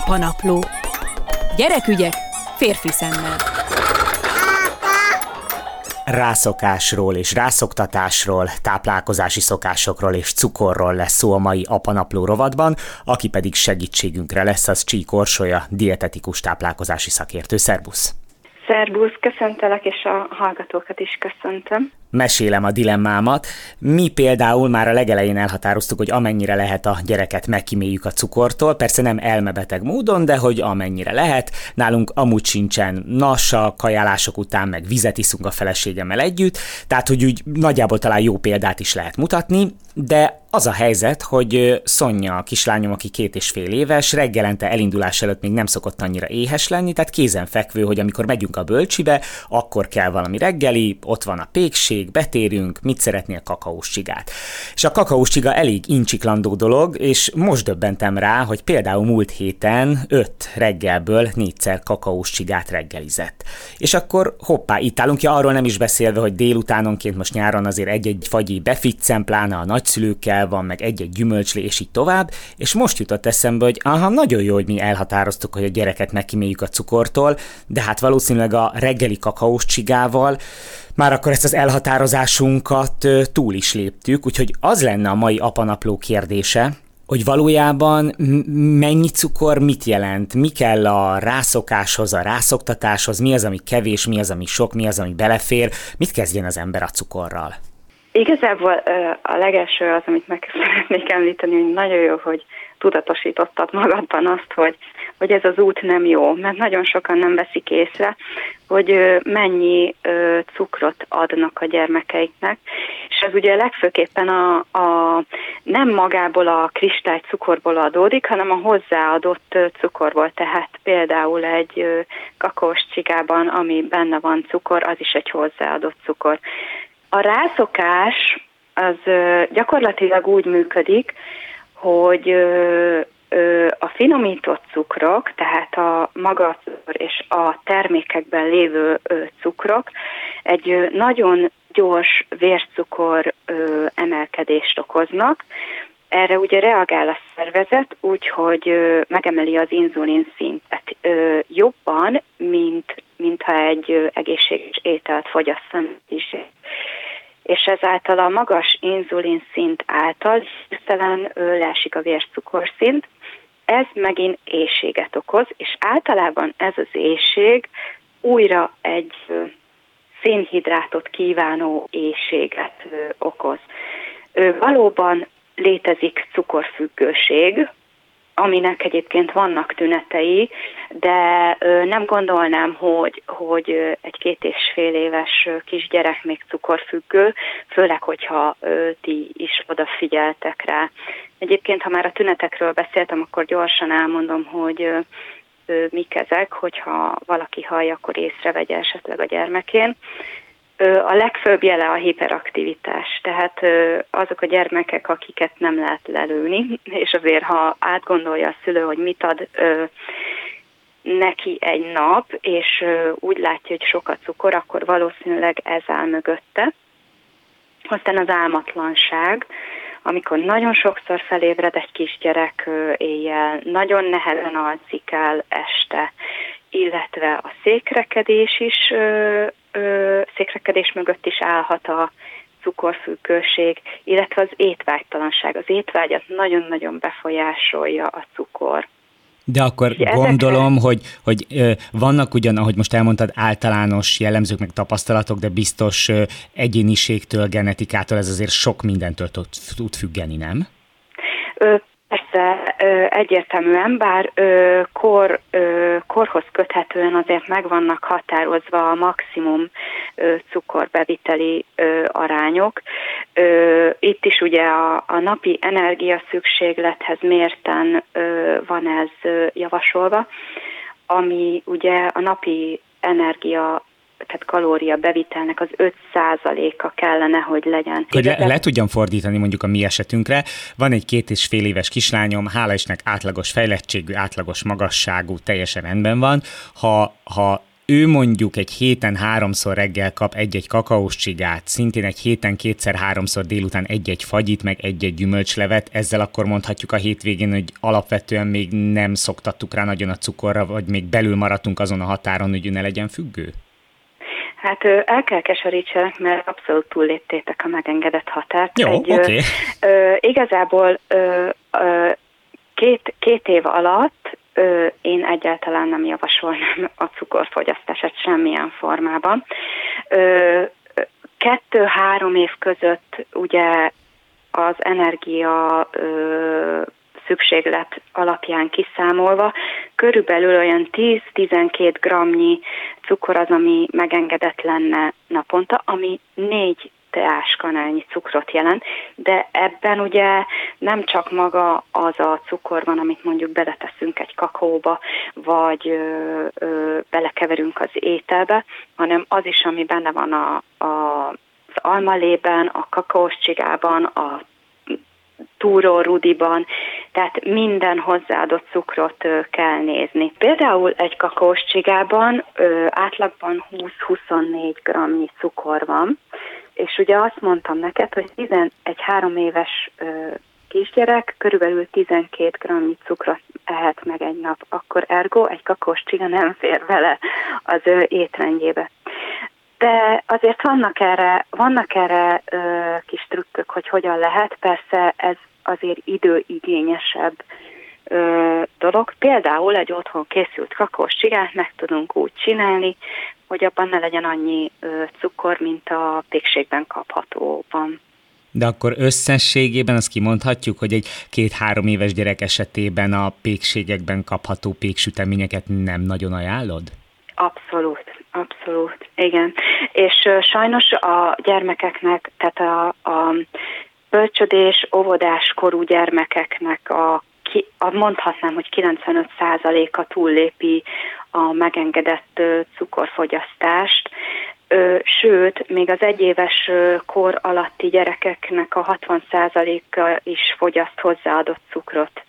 Apanapló. Gyerekügyek férfi szemmel. Rászokásról és rászoktatásról, táplálkozási szokásokról és cukorról lesz szó a mai apanapló rovatban, aki pedig segítségünkre lesz, az Csík Orsolya, dietetikus táplálkozási szakértő. Szerbusz! Szerbusz, köszöntelek, és a hallgatókat is köszöntöm mesélem a dilemmámat. Mi például már a legelején elhatároztuk, hogy amennyire lehet a gyereket megkíméljük a cukortól, persze nem elmebeteg módon, de hogy amennyire lehet. Nálunk amúgy sincsen nassa, kajálások után meg vizet iszunk a feleségemmel együtt, tehát hogy úgy nagyjából talán jó példát is lehet mutatni, de az a helyzet, hogy Szonya, a kislányom, aki két és fél éves, reggelente elindulás előtt még nem szokott annyira éhes lenni, tehát kézen fekvő, hogy amikor megyünk a bölcsibe, akkor kell valami reggeli, ott van a pékség, betérünk, mit szeretnél kakaós csigát. És a kakaós csiga elég incsiklandó dolog, és most döbbentem rá, hogy például múlt héten öt reggelből négyszer kakaós csigát reggelizett. És akkor hoppá, itt állunk, ja arról nem is beszélve, hogy délutánonként most nyáron azért egy-egy fagyi beficcen, pláne a nagyszülőkkel, van, meg egy-egy gyümölcslé, és így tovább, és most jutott eszembe, hogy aha, nagyon jó, hogy mi elhatároztuk, hogy a gyereket megkíméljük a cukortól, de hát valószínűleg a reggeli kakaós csigával már akkor ezt az elhatározásunkat túl is léptük, úgyhogy az lenne a mai apanapló kérdése, hogy valójában mennyi cukor mit jelent, mi kell a rászokáshoz, a rászoktatáshoz, mi az, ami kevés, mi az, ami sok, mi az, ami belefér, mit kezdjen az ember a cukorral? Igazából a legelső az, amit meg szeretnék említeni, hogy nagyon jó, hogy tudatosítottad magadban azt, hogy, hogy ez az út nem jó, mert nagyon sokan nem veszik észre, hogy mennyi cukrot adnak a gyermekeiknek, és ez ugye legfőképpen a, a nem magából a kristály cukorból adódik, hanem a hozzáadott cukorból, tehát például egy kakaós csigában, ami benne van cukor, az is egy hozzáadott cukor. A rászokás az gyakorlatilag úgy működik, hogy a finomított cukrok, tehát a maga és a termékekben lévő cukrok egy nagyon gyors vércukor emelkedést okoznak. Erre ugye reagál a szervezet, úgyhogy megemeli az inzulin szintet jobban, mint, mintha egy egészséges ételt fogyasztanak is és ezáltal a magas inzulin szint által hirtelen leesik a vércukorszint, ez megint éjséget okoz, és általában ez az éjség újra egy szénhidrátot kívánó éjséget okoz. Valóban létezik cukorfüggőség, aminek egyébként vannak tünetei, de nem gondolnám, hogy, hogy egy két és fél éves kisgyerek még cukorfüggő, főleg, hogyha ti is odafigyeltek rá. Egyébként, ha már a tünetekről beszéltem, akkor gyorsan elmondom, hogy mik ezek, hogyha valaki hallja, akkor észrevegye esetleg a gyermekén. A legfőbb jele a hiperaktivitás, tehát azok a gyermekek, akiket nem lehet lelőni, és azért, ha átgondolja a szülő, hogy mit ad neki egy nap, és úgy látja, hogy sokat cukor, akkor valószínűleg ez áll mögötte. Aztán az álmatlanság, amikor nagyon sokszor felébred egy kisgyerek éjjel, nagyon nehezen alszik el este, illetve a székrekedés is, ö, ö, székrekedés mögött is állhat a cukorfüggőség, illetve az étvágytalanság. Az étvágyat nagyon-nagyon befolyásolja a cukor. De akkor Ezekre... gondolom, hogy, hogy vannak ugyan, ahogy most elmondtad, általános jellemzők, meg tapasztalatok, de biztos egyéniségtől, genetikától ez azért sok mindentől tud, függeni, nem? Persze egyértelműen, bár kor, korhoz köthetően azért meg vannak határozva a maximum cukorbeviteli arányok. Itt is ugye a, a napi energia szükséglethez mérten van ez javasolva, ami ugye a napi energia tehát kalória bevitelnek az 5%-a kellene, hogy legyen. Hogy le, le tudjam fordítani mondjuk a mi esetünkre, van egy két és fél éves kislányom, hála isnek átlagos fejlettségű, átlagos magasságú, teljesen rendben van. Ha, ha ő mondjuk egy héten háromszor reggel kap egy-egy kakaós csigát, szintén egy héten kétszer-háromszor délután egy-egy fagyit, meg egy-egy gyümölcslevet, ezzel akkor mondhatjuk a hétvégén, hogy alapvetően még nem szoktattuk rá nagyon a cukorra, vagy még belül maradtunk azon a határon, hogy ő ne legyen függő? Hát el kell keserítsenek, mert abszolút túlléptétek a megengedett határt. Jó, oké. Okay. Igazából ö, ö, két, két év alatt ö, én egyáltalán nem javasolnám a cukorfogyasztását semmilyen formában. Kettő-három év között ugye az energia ö, szükséglet alapján kiszámolva, körülbelül olyan 10-12 gramnyi cukor az, ami megengedett lenne naponta, ami négy teáskanálnyi cukrot jelent, de ebben ugye nem csak maga az a cukor van, amit mondjuk beleteszünk egy kakaóba, vagy ö, ö, belekeverünk az ételbe, hanem az is, ami benne van a, a, az almalében, a kakaós csigában, a túró rudiban, tehát minden hozzáadott cukrot kell nézni. Például egy kakaós csigában ö, átlagban 20-24 gramnyi cukor van, és ugye azt mondtam neked, hogy 11 három éves kisgyerek körülbelül 12 gramnyi cukrot ehet meg egy nap, akkor ergo egy kakós csiga nem fér vele az ő étrendjébe. De azért vannak erre, vannak erre ö, kis trükkök, hogy hogyan lehet. Persze ez azért időigényesebb ö, dolog. Például egy otthon készült kakós csigát meg tudunk úgy csinálni, hogy abban ne legyen annyi ö, cukor, mint a pékségben kaphatóban. De akkor összességében azt kimondhatjuk, hogy egy két-három éves gyerek esetében a pékségekben kapható péksüteményeket nem nagyon ajánlod? Abszolút, abszolút, igen. És uh, sajnos a gyermekeknek, tehát a, a bölcsödés, óvodás korú gyermekeknek a ki, mondhatnám, hogy 95%-a túllépi a megengedett cukorfogyasztást, sőt, még az egyéves kor alatti gyerekeknek a 60%-a is fogyaszt hozzáadott cukrot.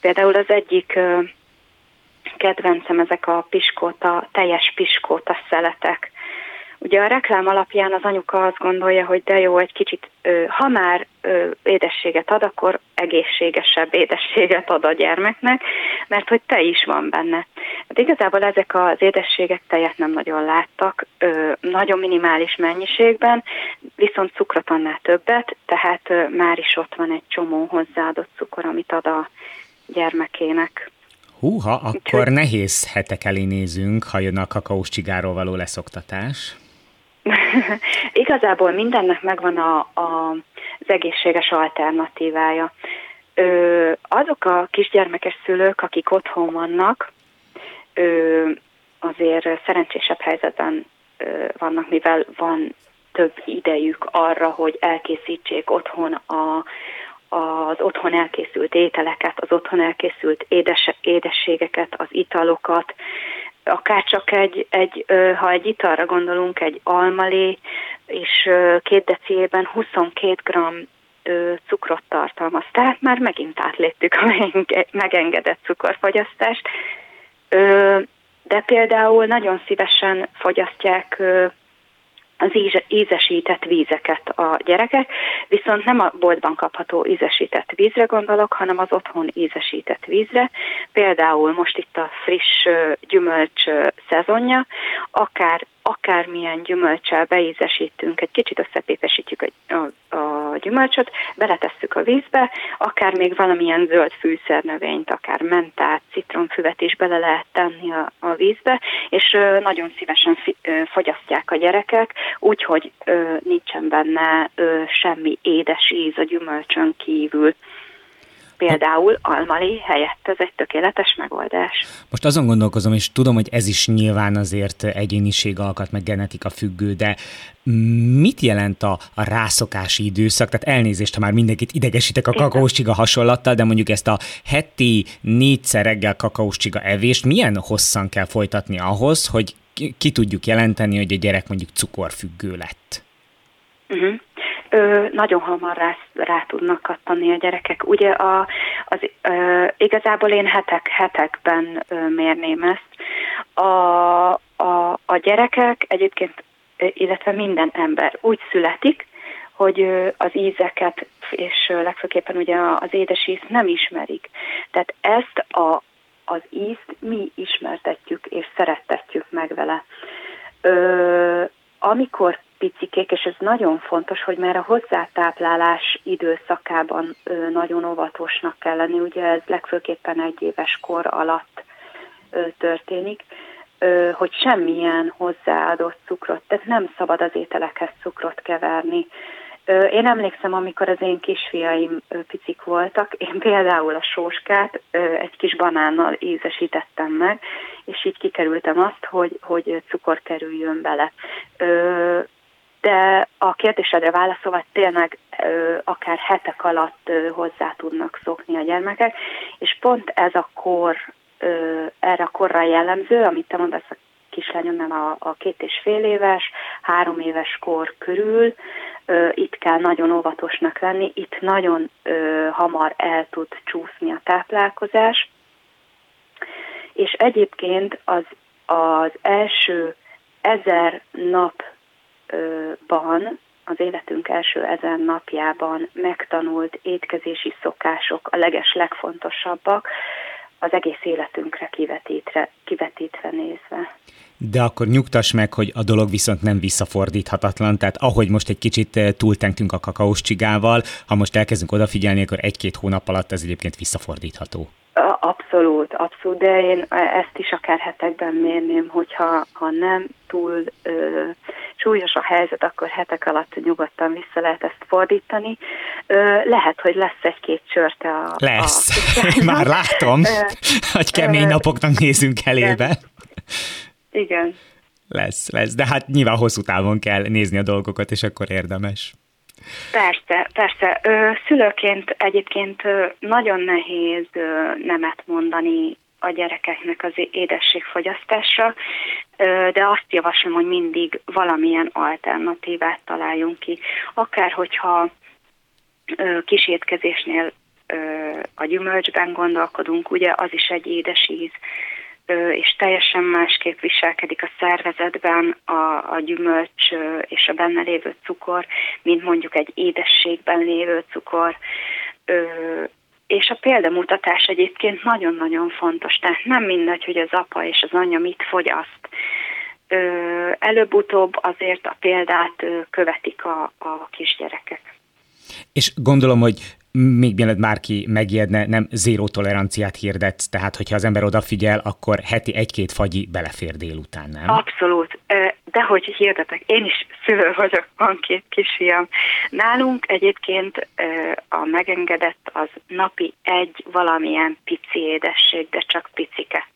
Például az egyik kedvencem ezek a piskóta, teljes piskóta szeletek. Ugye a reklám alapján az anyuka azt gondolja, hogy de jó, egy kicsit, ha már édességet ad, akkor egészségesebb édességet ad a gyermeknek, mert hogy te is van benne. Hát igazából ezek az édességek tejet nem nagyon láttak, nagyon minimális mennyiségben, viszont cukrot annál többet, tehát már is ott van egy csomó hozzáadott cukor, amit ad a gyermekének. Húha, akkor Úgyhogy... nehéz hetek elé nézünk, ha jön a kakaós csigáról való leszoktatás. Igazából mindennek megvan a, a, az egészséges alternatívája. Ö, azok a kisgyermekes szülők, akik otthon vannak, ö, azért szerencsésebb helyzetben ö, vannak, mivel van több idejük arra, hogy elkészítsék otthon a, az otthon elkészült ételeket, az otthon elkészült édes, édességeket, az italokat, akár csak egy, egy, ha egy italra gondolunk, egy almalé, és két deciében 22 g cukrot tartalmaz. Tehát már megint átléptük a megengedett cukorfogyasztást. De például nagyon szívesen fogyasztják az ízesített vízeket a gyerekek, viszont nem a boltban kapható ízesített vízre gondolok, hanem az otthon ízesített vízre. Például most itt a friss gyümölcs szezonja, akár akármilyen gyümölcsel beízesítünk, egy kicsit összepépesítjük a, a, a gyümölcsöt, beletesszük a vízbe, akár még valamilyen zöld fűszernövényt, akár mentát, citromfüvet is bele lehet tenni a, a vízbe, és nagyon szívesen fi, fogyasztják a gyerekek, úgyhogy nincsen benne semmi édes íz a gyümölcsön kívül például almali helyett. Ez egy tökéletes megoldás. Most azon gondolkozom, és tudom, hogy ez is nyilván azért egyéniség alkat, meg genetika függő, de mit jelent a, a rászokási időszak? Tehát elnézést, ha már mindenkit idegesítek a kakaóscsiga hasonlattal, de mondjuk ezt a heti négyszer reggel kakaóscsiga evést milyen hosszan kell folytatni ahhoz, hogy ki, ki tudjuk jelenteni, hogy a gyerek mondjuk cukorfüggő lett? Uh-huh ö, nagyon hamar rá, rá tudnak kattani a gyerekek. Ugye a, az, ö, igazából én hetek, hetekben ö, mérném ezt. A, a, a gyerekek egyébként, illetve minden ember úgy születik, hogy az ízeket, és legfőképpen ugye az édes ízt nem ismerik. Tehát ezt a, az ízt mi ismertetjük és szerettetjük meg vele. Ö, amikor picikék, és ez nagyon fontos, hogy már a hozzátáplálás időszakában nagyon óvatosnak kell lenni, ugye ez legfőképpen egy éves kor alatt történik, hogy semmilyen hozzáadott cukrot, tehát nem szabad az ételekhez cukrot keverni, én emlékszem, amikor az én kisfiaim picik voltak, én például a sóskát egy kis banánnal ízesítettem meg, és így kikerültem azt, hogy, hogy cukor kerüljön bele. De a kérdésedre válaszolva tényleg akár hetek alatt hozzá tudnak szokni a gyermekek, és pont ez a kor, erre a korra jellemző, amit te mondasz a kislányomnál a, a két és fél éves, három éves kor körül, itt kell nagyon óvatosnak lenni, itt nagyon hamar el tud csúszni a táplálkozás, és egyébként az, az első ezer napban, az életünk első ezer napjában megtanult étkezési szokások a leges legfontosabbak, az egész életünkre kivetítve, kivetítve nézve. De akkor nyugtass meg, hogy a dolog viszont nem visszafordíthatatlan, tehát ahogy most egy kicsit eh, túltengtünk a kakaós csigával, ha most elkezdünk odafigyelni, akkor egy-két hónap alatt ez egyébként visszafordítható. Abszolút, abszolút, de én ezt is akár hetekben mérném, hogyha ha nem túl ö, súlyos a helyzet, akkor hetek alatt nyugodtan vissza lehet ezt fordítani. Lehet, hogy lesz egy-két csörte a... Lesz, a már látom, hogy kemény napoknak nézünk elébe. Igen. Lesz, lesz, de hát nyilván hosszú távon kell nézni a dolgokat, és akkor érdemes. Persze, persze. Szülőként egyébként nagyon nehéz nemet mondani a gyerekeknek az édességfogyasztásra, de azt javaslom, hogy mindig valamilyen alternatívát találjunk ki. Akár hogyha kísétkezésnél a gyümölcsben gondolkodunk, ugye az is egy édes íz, és teljesen másképp viselkedik a szervezetben a, a gyümölcs és a benne lévő cukor, mint mondjuk egy édességben lévő cukor. És a példamutatás egyébként nagyon-nagyon fontos, tehát nem mindegy, hogy az apa és az anya mit fogyaszt. Előbb-utóbb azért a példát követik a, a kisgyerekek. És gondolom, hogy még mielőtt bárki megijedne, nem zéró toleranciát hirdet, tehát hogyha az ember odafigyel, akkor heti egy-két fagyi belefér délután, nem? Abszolút, de hogy hirdetek, én is szülő vagyok, van két kisfiam. Nálunk egyébként a megengedett az napi egy valamilyen pici édesség, de csak picike.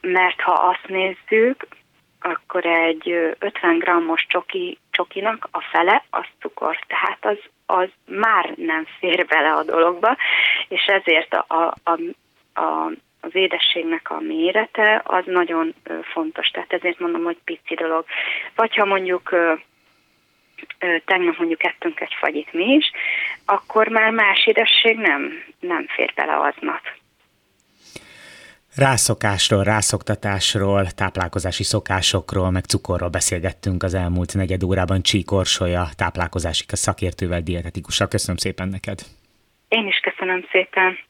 Mert ha azt nézzük, akkor egy 50 grammos csoki, csokinak a fele az cukor, tehát az az már nem fér bele a dologba, és ezért a, a, a, a az édességnek a mérete az nagyon fontos. Tehát ezért mondom, hogy pici dolog. Vagy ha mondjuk tegnap mondjuk ettünk egy fagyit mi is, akkor már más édesség nem, nem fér bele aznap. Rászokásról, rászoktatásról, táplálkozási szokásokról, meg cukorról beszélgettünk az elmúlt negyed órában Csíkorsolya táplálkozási szakértővel, dietetikussal. Köszönöm szépen neked! Én is köszönöm szépen!